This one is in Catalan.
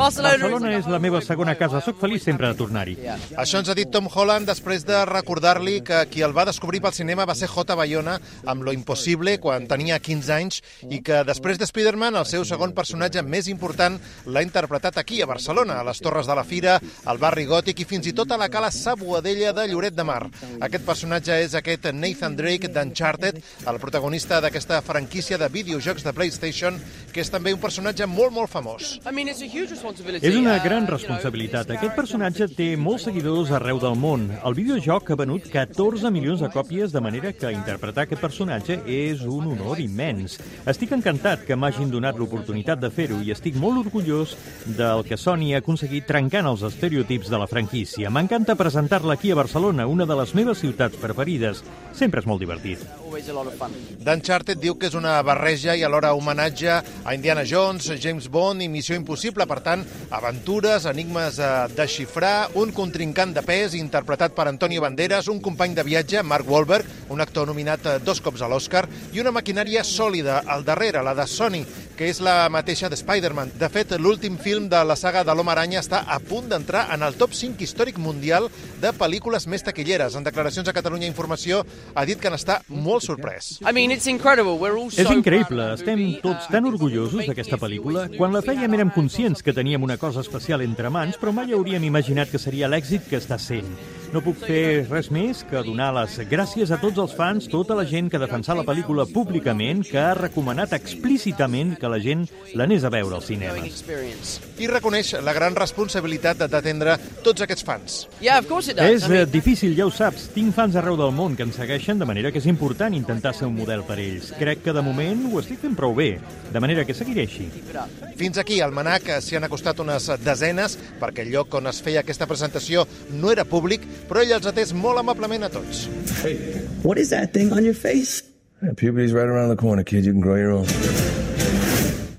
Barcelona és la meva segona casa. Sóc feliç sempre de tornar-hi. Això ens ha dit Tom Holland després de recordar-li que qui el va descobrir pel cinema va ser J. Bayona amb Lo Impossible quan tenia 15 anys i que després de Spider-Man el seu segon personatge més important l'ha interpretat aquí, a Barcelona, a les Torres de la Fira, al barri gòtic i fins i tot a la cala Sabuadella de Lloret de Mar. Aquest personatge és aquest Nathan Drake d'Uncharted, el protagonista d'aquesta franquícia de videojocs de PlayStation, que és també un personatge molt, molt famós. És una gran responsabilitat. Aquest personatge té molts seguidors arreu del món. El videojoc ha venut 14 milions de còpies, de manera que interpretar aquest personatge és un honor immens. Estic encantat que m'hagin donat l'oportunitat de fer-ho i estic molt orgullós del que Sony ha aconseguit trencant els estereotips de la franquícia. M'encanta presentar-la aquí a Barcelona, una de les meves ciutats preferides. Sempre és molt divertit. D'Uncharted diu que és una barreja i alhora homenatge a Indiana Jones, James Bond i Missió Impossible. Per tant, aventures, enigmes a desxifrar, un contrincant de pes interpretat per Antonio Banderas, un company de viatge, Mark Wahlberg, un actor nominat dos cops a l'Oscar, i una maquinària sòlida al darrere, la de Sony, que és la mateixa de Spider-Man. De fet, l'últim film de la saga de l'Home Aranya està a punt d'entrar en el top 5 històric mundial de pel·lícules més taquilleres. En declaracions a Catalunya Informació ha dit que n'està molt sorprès. I mean, it's incredible. We're all so És increïble, estem tots tan orgullosos d'aquesta pel·lícula. Quan la fèiem érem conscients que teníem una cosa especial entre mans, però mai hauríem imaginat que seria l'èxit que està sent. No puc fer res més que donar les gràcies a tots els fans, tota la gent que ha defensat la pel·lícula públicament, que ha recomanat explícitament que la gent l'anés a veure als cinemes. I reconeix la gran responsabilitat d'atendre tots aquests fans. Yeah. És eh, difícil, ja ho saps. Tinc fans arreu del món que ens segueixen, de manera que és important intentar ser un model per ells. Crec que de moment ho estic fent prou bé, de manera que seguiré així. Fins aquí, al Manac s'hi han acostat unes desenes, perquè el lloc on es feia aquesta presentació no era públic, però ell els atès molt amablement a tots. What is that thing on your face? Yeah, puberty's right around the corner, kid. You can grow your own.